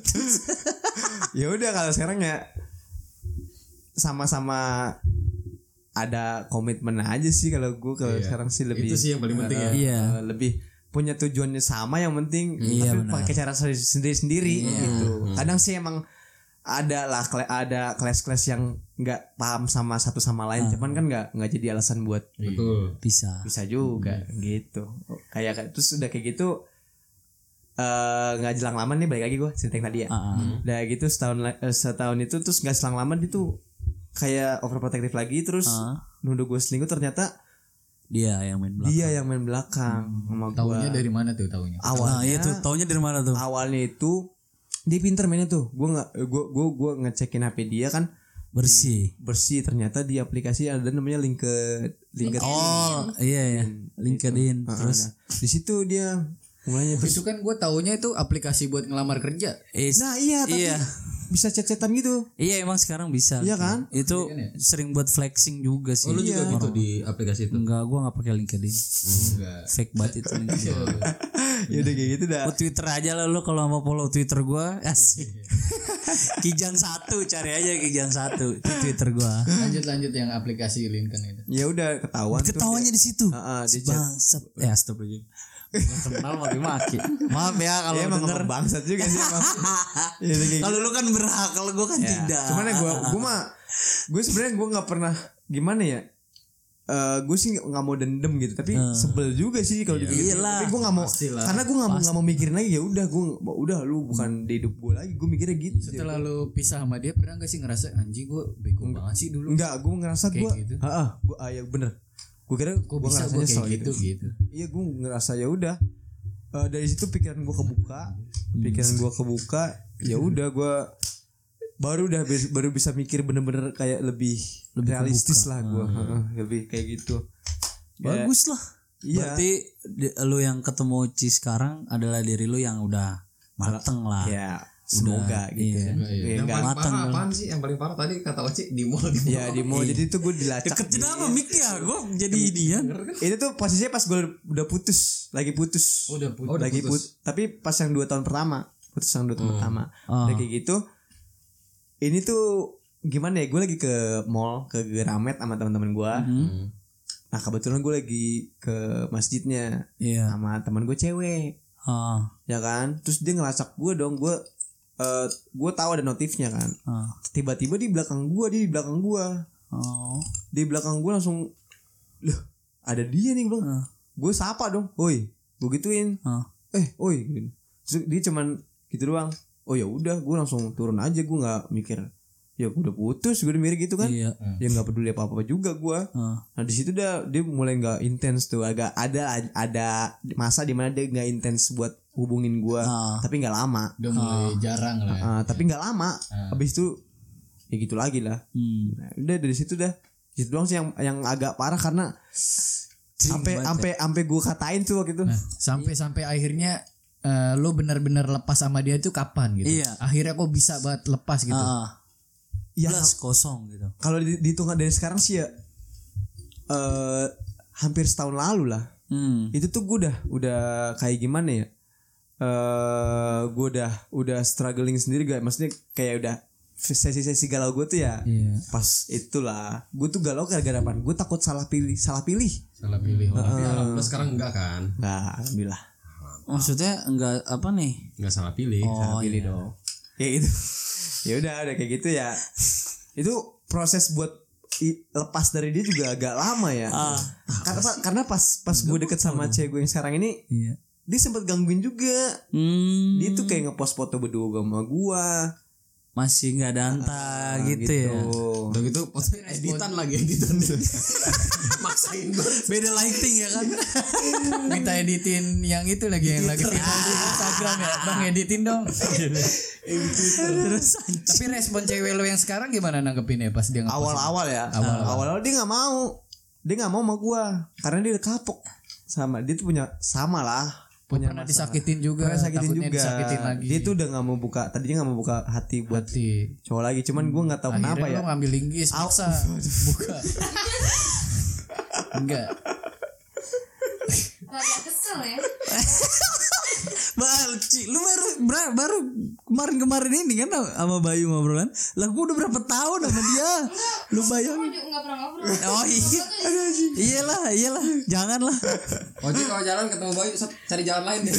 ya udah kalau sekarang ya sama-sama ada komitmen aja sih kalau gue kalau Iya. sekarang sih lebih Itu sih yang paling penting ya. eh, Iya. eh, lebih punya tujuannya sama yang penting Iya, tapi benar. pakai cara sendiri sendiri gitu kadang sih emang ada lah ada kelas-kelas yang nggak paham sama satu sama lain cuman kan nggak nggak jadi alasan buat Betul. Bisa. bisa juga gitu kayak terus udah kayak gitu eh nggak jelang lama nih balik lagi gue cerita tadi ya Ah, ah. udah gitu setahun eh, setahun itu terus nggak selang lama dia tuh kayak overprotective lagi terus Ah. nuduh gue selingkuh ternyata Dia yang main belakang. dia yang main belakang sama gue Taunya dari mana tuh taunya? awalnya Nah, iya tuh taunya dari mana tuh? awalnya itu dia pinter mainnya tuh gue nggak gue gue gue ngecekin hp dia kan Bersih. bersih ternyata di aplikasi ada namanya link ke link ke Oh, iya ya. LinkedIn. Terus nah, di situ dia mulainya terus Itu kan gue taunya itu aplikasi buat ngelamar kerja. is- nah iya tapi Iya. Bisa chat-chatan gitu Iya emang sekarang bisa. Iya kan? Itu sering buat flexing juga sih. Oh, lu juga Iya. gitu di aplikasi itu. Enggak, gua nggak pakai LinkedIn. Enggak. Fake banget itu LinkedIn. ya udah kayak gitu dah Gua Twitter aja lah lu kalau mau follow Twitter gua. Asik. Kijang satu cari aja Kijang satu itu Twitter gua. Lanjut lanjut yang aplikasi Lincoln itu. ya udah ketahuan tuh Ketawanya di situ. Heeh, di Si Bangsat. Ya astagfirullah. Gua kenal maki maki. Maaf ya kalau Ya, emang denger. bangsat juga sih. Ya, udah kayak gitu. Kalau lu kan berhak, kalau gua kan tidak. Cuman ya gue gue mah gue sebenarnya gue nggak pernah gimana ya eh gue sih nggak mau dendam gitu tapi sebel juga sih kalau dipikir Iyalah, tapi gue nggak mau karena gue nggak mau nggak mau mikirin lagi ya udah gue udah lu bukan di hidup gue lagi gue mikirnya gitu Setelah lu pisah sama dia pernah gak sih ngerasa anjing gue bego banget sih dulu. Enggak, gue ngerasa gue, gitu. ah, gue, ah, ya bener. Gue kira gue bisa gue kayak gitu. gitu gitu. Iya, gue ngerasa ya udah. Eh, dari situ pikiran gue kebuka, pikiran gue kebuka, ya udah gue baru udah baru bisa mikir bener-bener kayak lebih, realistis lah gue, lebih kayak gitu. Ya, Bagus lah. Iya. Berarti di- lu yang ketemu Ci sekarang adalah diri lu yang udah mateng lah. ya semoga gitu. iya. Ya, Yang enggak- paling matang parah apaan sih? Yang paling parah tadi kata Oci di mall di mall. ya di mau jadi tuh gue dilacak. Deketin apa mic ya? Gue jadi ini ya. Itu tuh posisinya pas gue udah putus, lagi putus. Udah putus. Oh, udah lagi putus. put tapi pas yang dua tahun pertama putus yang dua tahun pertama Ah. udah kayak gitu ini tuh gimana ya gue lagi ke mall ke Gramet sama teman-teman gue Hmm. nah kebetulan gue lagi ke masjidnya Iya. sama teman gue cewek Ah, ya kan terus dia ngelacak gue dong gue eh gue tahu ada notifnya kan ah. tiba-tiba di belakang gue dia di belakang gue Oh. di belakang gue langsung loh ada dia nih bang Ah. gue sapa dong woi gue gituin Ah. eh oi gitu. Terus dia cuman gitu doang oh ya udah gue langsung turun aja gue nggak mikir ya gue udah putus gue udah mikir gitu kan Iya. ya nggak peduli apa apa juga gue Ah. nah di situ dah dia mulai nggak intens tuh agak ada ada masa di mana dia nggak intens buat hubungin gue Ah. tapi nggak lama Udah mulai jarang lah. ya. Ah, tapi nggak lama habis itu ya gitu lagi lah Hmm. nah, udah dari situ dah itu doang sih yang yang agak parah karena sampai banget sampai sampai gue katain tuh waktu itu Nah, sampai sampai akhirnya eh, lu benar-benar lepas sama dia itu kapan gitu? Iya. Akhirnya kok bisa banget lepas gitu? Ah. ya Plus kosong gitu. kalau di- dihitung dari sekarang sih ya eh hampir setahun lalu lah Hmm. itu tuh gue udah udah kayak gimana ya eh gue udah udah struggling sendiri gak maksudnya kayak udah sesi-sesi galau gue tuh ya Iya. pas itulah gue tuh galau gara-gara apa gue takut salah pilih salah pilih Salah pilih. Oh, tapi alhamdulillah sekarang enggak kan? nggak alhamdulillah Maksudnya enggak apa nih? Enggak salah pilih. Oh, pilih iya. dong ya itu ya udah udah kayak gitu ya itu proses buat i- lepas dari dia juga agak lama ya karena karena pas pas gue deket sama cewek gue yang sekarang ini Iya. Dia sempet gangguin juga Hmm. dia tuh kayak ngepost foto berdua sama gua masih nggak ada anta gitu, ya. Udah gitu editan lagi editan. Maksain banget. Beda lighting ya kan? Minta editin yang itu lagi yang lagi viral di Instagram ya. Bang editin dong. Terus Tapi respon cewek lo yang sekarang gimana nanggepinnya pas dia ngepost? awal-awal ya awal-awal dia nggak mau dia nggak mau sama gua karena dia udah kapok sama dia tuh punya sama lah punya Pernah masalah. disakitin juga, Pernah disakitin takutnya juga disakitin lagi. dia tuh udah nggak mau buka tadinya nggak mau buka hati buat Berarti cowok lagi cuman gua nggak tahu kenapa akhirnya ya lo ngambil linggis maksa buka. Enggak. Agak kesel ya. Bal, Ci, lu baru bra- baru kemarin-kemarin ini kan sama Bayu ngobrolan. Lah gua udah berapa tahun sama dia. Lu ngobrol. Oh iya. Iyalah, iyalah. Janganlah. Oji kalau jalan ketemu Bayu cari jalan lain deh.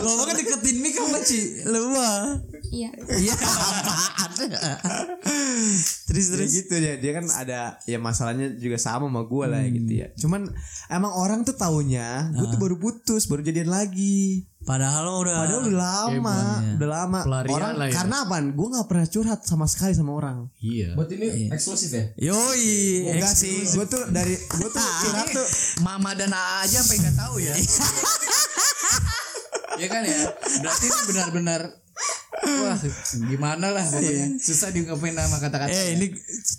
Ngomongnya deketin mic sama Ci. Lu mah. Iya. Iya. apaan? Terus Ya terus. gitu ya dia kan ada ya masalahnya juga sama sama gue lah ya gitu ya cuman emang orang tuh taunya gue tuh baru putus baru jadian lagi Padahal udah padahal udah lama udah lama Pelarian orang lah ya. karena apa gue nggak pernah curhat sama sekali sama orang Iya. Buat ini eksklusif ya? Yoi. enggak sih gue tuh dari gue tuh curhat tuh Mama dan A aja sampai nggak tahu ya. ya kan ya. Berarti ini benar-benar wah gimana lah pokoknya susah diungkapin sama kata-kata. Eh ini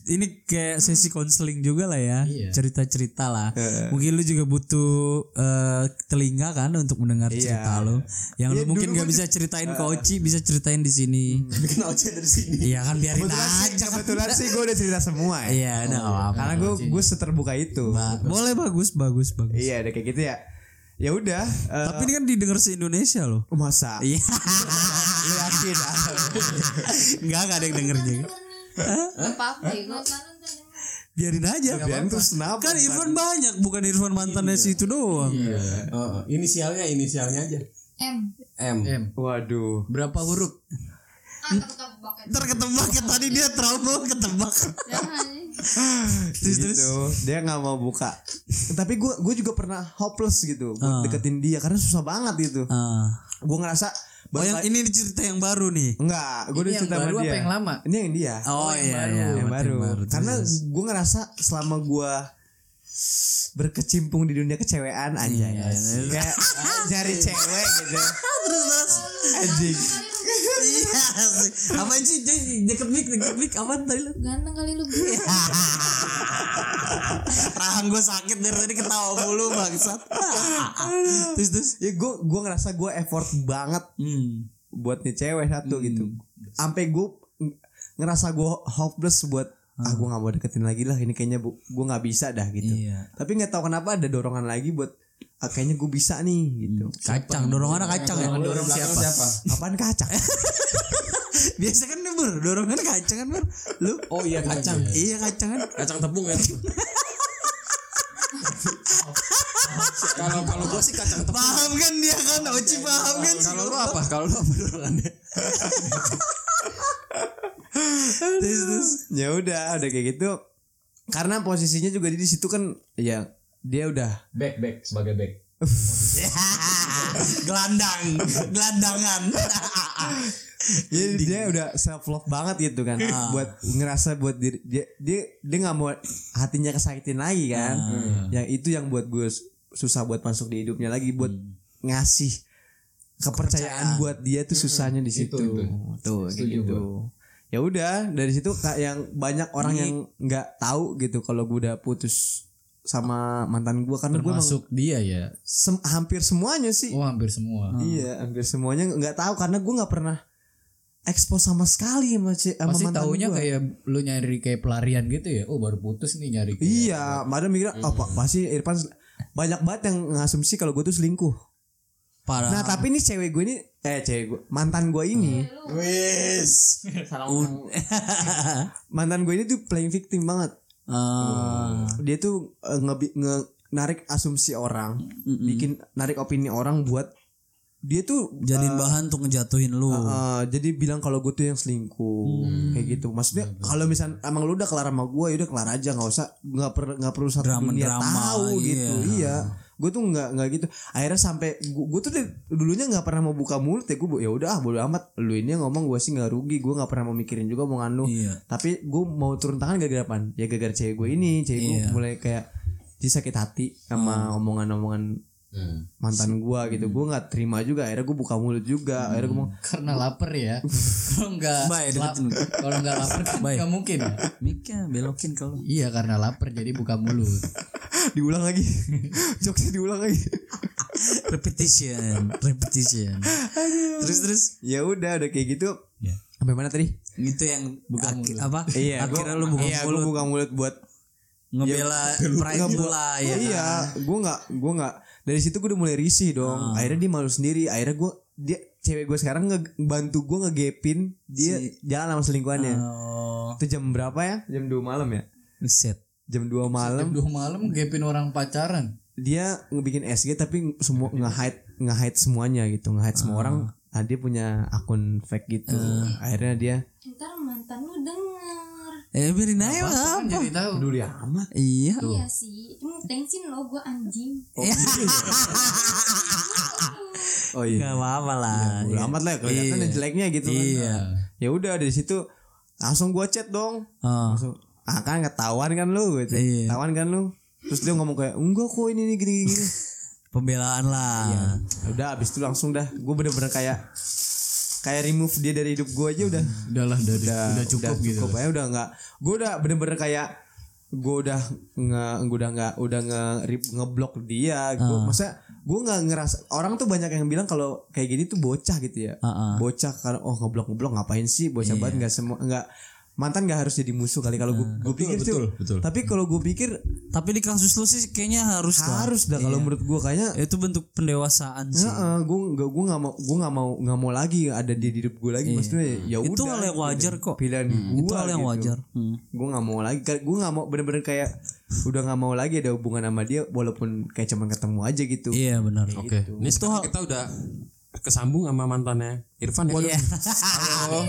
ini kayak sesi konseling juga lah ya Iya. cerita-cerita lah. Mungkin lu juga butuh eh, telinga kan untuk mendengar cerita lu. Yang lu Iya, mungkin dulu gak bisa ceritain ke Oci bisa ceritain di sini. Bikin Oji dari sini. Iya kan biarin kebetulan sih, aja. kebetulan sih gue udah cerita semua ya Iya, nggak apa-apa. karena gue gue seterbuka itu Ba- Boleh bagus bagus bagus. iya udah kayak gitu ya ya udah eh, Tapi ini kan didengar se Indonesia loh. masa Iya. lu yakin? Enggak enggak ada yang denger juga. Gue. Biarin aja. biarin terus kenapa Kan Irfan banyak, bukan Irfan mantannya situ doang. Oh, inisialnya inisialnya aja. M. M. M. waduh Berapa huruf? Ketebak ya. Ntar ketebak ya tadi dia trauma ketebak. Terus terus. gitu dia nggak mau buka tapi gue gue juga pernah hopeless gitu Ah. deketin dia karena susah banget gitu Ah. gue ngerasa Oh yang ini cerita yang baru nih. enggak gue Ini udah yang cerita sama baru apa dia yang lama? ini yang dia Oh, iya baru. iya yang baru, karena Terus, terus. gue ngerasa selama gue berkecimpung di dunia kecewean aja Iya, iya. kayak cari cewek gitu terus terus. anjing. Apa sih? Jadi deket mic, deket mic. Apaan tadi lu? Ganteng kali lu gue. Rahang gue sakit dari tadi ketawa mulu bangsat. terus terus. ya gue gue ngerasa gue effort banget Hmm. buat nih cewek satu gitu sampai gue ngerasa gue hopeless buat ah gue nggak mau deketin lagi lah ini kayaknya bu gue nggak bisa dah gitu Iya. tapi nggak tahu kenapa ada dorongan lagi buat ah, kayaknya gue bisa nih gitu Kacang, dorongannya kacang ya. Dorong siapa? siapa? apaan kacang Biasa kan nih bur, dorongan kacang kan bur. Lu? Oh iya kacang. Iya kacang kan. Kacang tepung ya. Kalau kalau gua sih kacang tepung. Paham kan dia kan, Oci paham kan. Kalau lu apa? Kalau lu apa dorongannya? Terus terus. ya udah udah kayak gitu karena posisinya juga di situ kan ya dia udah Back back sebagai back. Gelandang, gelandangan. ya, dia udah self love banget gitu kan. Buat ngerasa buat diri dia dia dia nggak mau hatinya kesakitin lagi kan. Yang itu yang buat gue susah buat masuk di hidupnya lagi buat ngasih kepercayaan buat dia tuh susahnya di situ. tuh kayak gitu. ya udah dari situ kak yang banyak orang yang nggak tahu gitu kalau gue udah putus sama mantan gue karena gue Termasuk dia ya. sem- hampir semuanya sih. Oh hampir semua. Iya, hampir semuanya nggak tahu karena gue nggak pernah expose sama sekali sama, sama Pasti mantan taunya gua. kayak lu nyari kayak pelarian gitu ya. Oh baru putus nih nyari. kayak- Iya, padahal mikir apa pasti Irfan banyak banget yang ngasumsi kalau gue tuh selingkuh. Parah. Nah, tapi ini cewek gue ini eh cewek gue, mantan gue ini, wis. mantan gue ini tuh playing victim banget. Ah. Dia tuh eh, nge, nge- narik asumsi orang, bikin narik opini orang buat dia tuh Jadiin bahan untuk ngejatuhin lu. Uh, jadi bilang kalau gue tuh yang selingkuh kayak gitu. Maksudnya kalau misal emang lu udah kelar sama gue ya udah kelar aja nggak usah nggak per nggak perlu satu dunia Drama-drama, tahu iya. gitu. Iya gue tuh nggak nggak gitu. Akhirnya sampai gue tuh dari- dulunya nggak pernah mau buka mulut ya gue ya udah ah bodo amat. Lu ini yang ngomong gue sih nggak rugi gue nggak pernah mau mikirin juga omongan lu. Iya. tapi gue mau turun tangan gara-gara apa ya gara-gara cewek gue ini cewek gue Iya. mulai kayak jadi sakit hati sama omongan-omongan mantan gue gitu gue nggak terima juga akhirnya gue buka mulut juga akhirnya gue ngomong Karena lapar ya. Kalau nggak Baik, lap- kalau nggak lapar kan Baik. nggak mungkin. ya. Miknya belokin kalau. Iya karena lapar jadi buka mulut. diulang lagi jokesnya diulang lagi repetition, repetition. Terus terus ya udah udah kayak gitu Ya. sampai mana tadi itu yang buka mulut. apa? iya Akhirnya gua- lu buka iya, gua mulut buka mulut buat ngebela pride lu lah ya. iya gue nggak gue nggak dari situ gue udah mulai risih dong. Akhirnya dia malu sendiri. Akhirnya gue dia cewek gue sekarang ngebantu gue ngegepin dia jalan sama selingkuhannya. Oh, itu jam berapa ya? Jam 2 malam ya? Set. jam 2 malam. Jam dua malam gapin orang pacaran. dia ngebikin SG tapi semua nge-hide nge-hide semuanya gitu. Nge-hide semua orang. Nah, dia punya akun fake gitu. Akhirnya dia Ntar mantan lu denger. Eh biarin aja lah. Kan jadi tahu. peduli amat. Iya. Iya sih. Cuma tensin lo gue anjing. oh iya Gak apa-apa lah. Bodo Iya. amat lah kelihatan Iya. jeleknya gitu kan. Iya. Ya udah dari situ langsung gua chat dong. Oh. Langsung ah kan ketahuan kan lu gitu. Iya. Ketahuan kan lu. Terus dia ngomong kayak enggak kok ini nih gini gini. Pembelaan lah. Ya udah abis itu langsung dah gue bener-bener kayak kayak remove dia dari hidup gue aja udah Udahlah udah, udah, udah cukup gitu. cukup aja udah nggak gue udah bener-bener kayak gue udah nge gue udah nggak udah nge ngeblok dia gue Ah. masa gue nggak ngerasa orang tuh banyak yang bilang kalau kayak gini tuh bocah gitu ya Ah, ah. bocah karena oh ngeblok ngeblok ngapain sih bocah Iya. banget nggak semua nggak mantan nggak harus jadi musuh kali kalau gue Ah. gue pikir betul, tuh betul. tapi kalau gue pikir Tapi di kasus lu sih kayaknya harus dah. harus dah kalau menurut gue kayaknya Itu bentuk pendewasaan sih. gue nggak gue nggak mau gue nggak mau nggak mau lagi ada dia di hidup gue lagi maksudnya ya udah Iya. Itu hal yang wajar kok. pilihan gue Itu hal yang wajar. Hmm. gue nggak mau lagi gue nggak mau bener-bener kayak udah nggak mau lagi ada hubungan sama dia walaupun kayak cuman ketemu aja gitu Iya benar. Oke. Ini sekarang kita udah kesambung sama mantannya Irfan ya. Iya. Halo.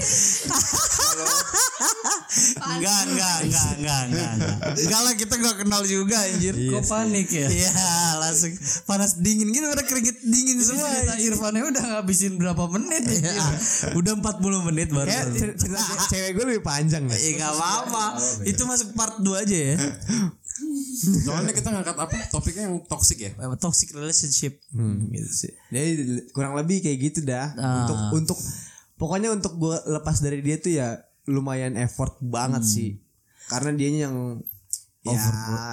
Enggak, enggak, enggak, enggak, enggak. Enggak Enggak lah kita enggak kenal juga anjir. Kok panik ya? Iya, langsung panas dingin gitu udah keringet dingin semua. Cerita Irfannya udah ngabisin berapa menit ya? Iya, udah 40 menit baru. Kayak cer- cerita ce- cewek gue lebih panjang deh. Iya enggak apa-apa. Itu masuk part 2 aja ya. Soalnya kita ngangkat apa? Topiknya yang toxic ya. Toxic relationship. Hmm, gitu sih. Jadi kurang lebih kayak gitu dah. Ah. Untuk untuk pokoknya untuk gue lepas dari dia tuh ya lumayan effort banget Hmm. sih. Karena dianya yang ya,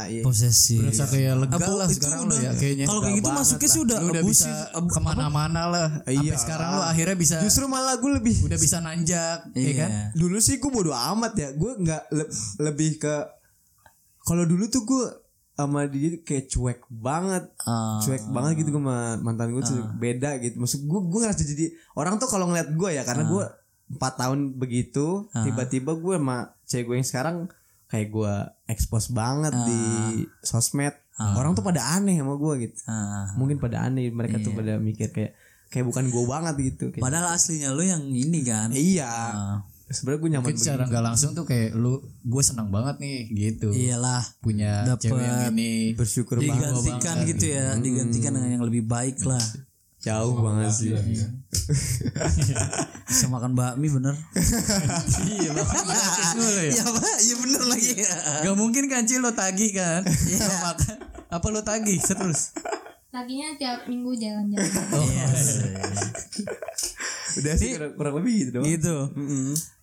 ya Posesif. Berasa kayak lega lah sekarang udah- lo ya kayaknya. Kalau kayak gitu masuknya lah. sih udah udah bisa ke mana-mana lah. Sampai Iya. sekarang lo akhirnya bisa justru malah gue lebih udah bisa nanjak, ya Iya. kan? dulu sih gue bodo amat ya. Gue nggak le- lebih ke kalau dulu tuh gue sama dia kayak cuek banget. Ah. cuek banget gitu gue sama mantan gue tuh beda gitu maksud gue gue ngerasa jadi orang tuh kalau ngeliat gue ya karena gue empat tahun begitu tiba-tiba gue sama cewek gue yang sekarang kayak gue expose banget di sosmed orang tuh pada aneh sama gue gitu Ah. mungkin pada aneh mereka tuh pada mikir kayak kayak bukan gue banget gitu kayak, Padahal aslinya lu yang ini kan. iya Ah. Sebenarnya gue nyaman Mungkin secara nggak langsung tuh kayak lu gue senang banget nih gitu. Iyalah. Punya Dapet cewek yang ini bersyukur banget Digantikan gitu ya, digantikan dengan yang lebih baik lah. jauh banget sih Bisa makan bakmi bener. Iya, dulu ya. Iya, Pak. Iya bener lagi. Gak mungkin kan Cil lo tagih kan? Iya. Lo makan. Apa lo tagih terus? Laginya tiap minggu jalan-jalan. udah sih kurang, kurang lebih gitu dong gitu.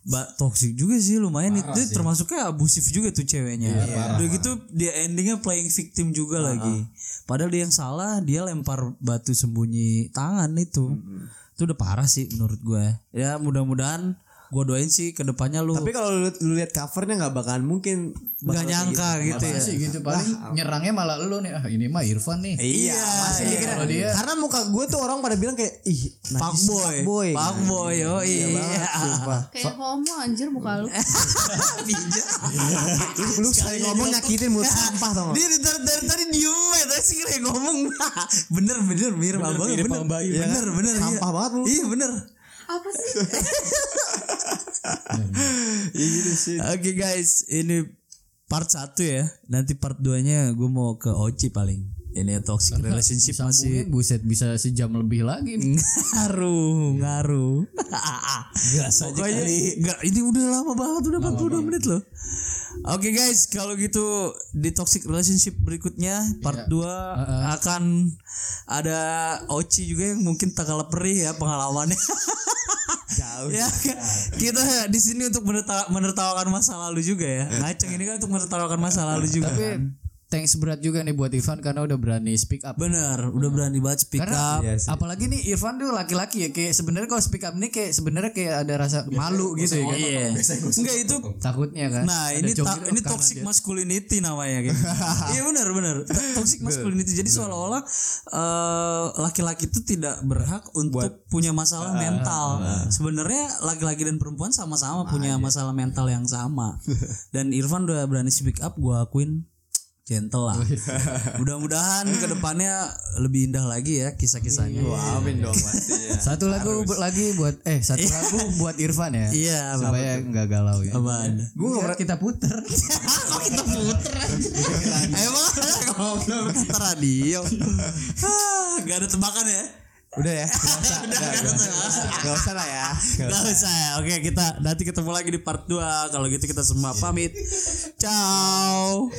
Mbak toxic juga sih lumayan itu termasuknya abusif juga tuh ceweknya. Udah gitu dia endingnya playing victim juga lagi. Padahal dia yang salah, dia lempar batu sembunyi tangan itu. Itu udah parah sih menurut gue. Ya mudah-mudahan gue doain sih ke depannya lu tapi kalau lu, lu lihat covernya nggak bakalan mungkin nggak nyangka gitu, ya. Masa sih gitu paling nyerangnya malah lu nih. Ah ini mah Irfan nih. Iya, masih iya. dikira. Kalau dia- Karena muka gue tuh orang pada bilang kayak ih, Pak boy, fuckboy. Pak boy, oh iya. Sumpah. Kayak homo anjir muka lu. Lu sekali ngomong nyakitin mulut sampah tau? Dia dari, dari, dari tadi diem ya, tadi sih kayak ngomong. bener bener mirip banget bener. bener, bener, iya. Sampah banget lu. Iya bener. Apa sih? Iya gitu sih. Oke guys, ini part 1 ya. Nanti part 2-nya gue mau ke Oci paling. Ini toxic relationship Sambungnya masih buset bisa sejam lebih lagi nih. ngaruh, ngaruh. Gas aja Pokoknya kali. enggak ini udah lama banget udah 42 menit loh. Oke guys, kalau gitu di toxic relationship berikutnya part 2 akan ada Oci juga yang mungkin tak kalah perih ya pengalamannya. Jauh. ya kita di sini untuk menerta- menertawakan masa lalu juga ya. Ngaceng ini kan untuk menertawakan masa lalu juga. Tapi kan. Thanks berat juga nih buat Irfan karena udah berani speak up. Bener, udah berani banget speak Karena up. Iya sih. apalagi nih Irfan tuh laki-laki ya kayak sebenarnya kalau speak up nih kayak sebenarnya kayak ada rasa malu gitu ya kan. Iya. Enggak itu Takutnya kan. Nah Ada ini ta- ini toxic dia- masculinity namanya gitu. Iya benar benar. To- Toxic masculinity. Jadi seolah-olah eh, laki-laki itu tidak berhak untuk punya masalah mental. Sebenarnya laki-laki dan perempuan sama-sama punya masalah mental yang sama. Dan Irfan udah berani speak up, gua akuin gentle lah. Mudah-mudahan ke depannya lebih indah lagi ya kisah-kisahnya. Amin dong pastinya. Satu lagu bu- lagi buat eh satu lagu buat Irfan ya. Iya, supaya nggak galau ya. Apaan? Gue nggak kita puter. Kok kita puter Emang ngobrol kata radio Ah, Gak ada tebakan ya Udah ya. Gak usah. Udah, gak, gak usah lah ya. Gak Gak usah ya Oke kita nanti ketemu lagi di part 2 Kalau gitu kita semua pamit Ciao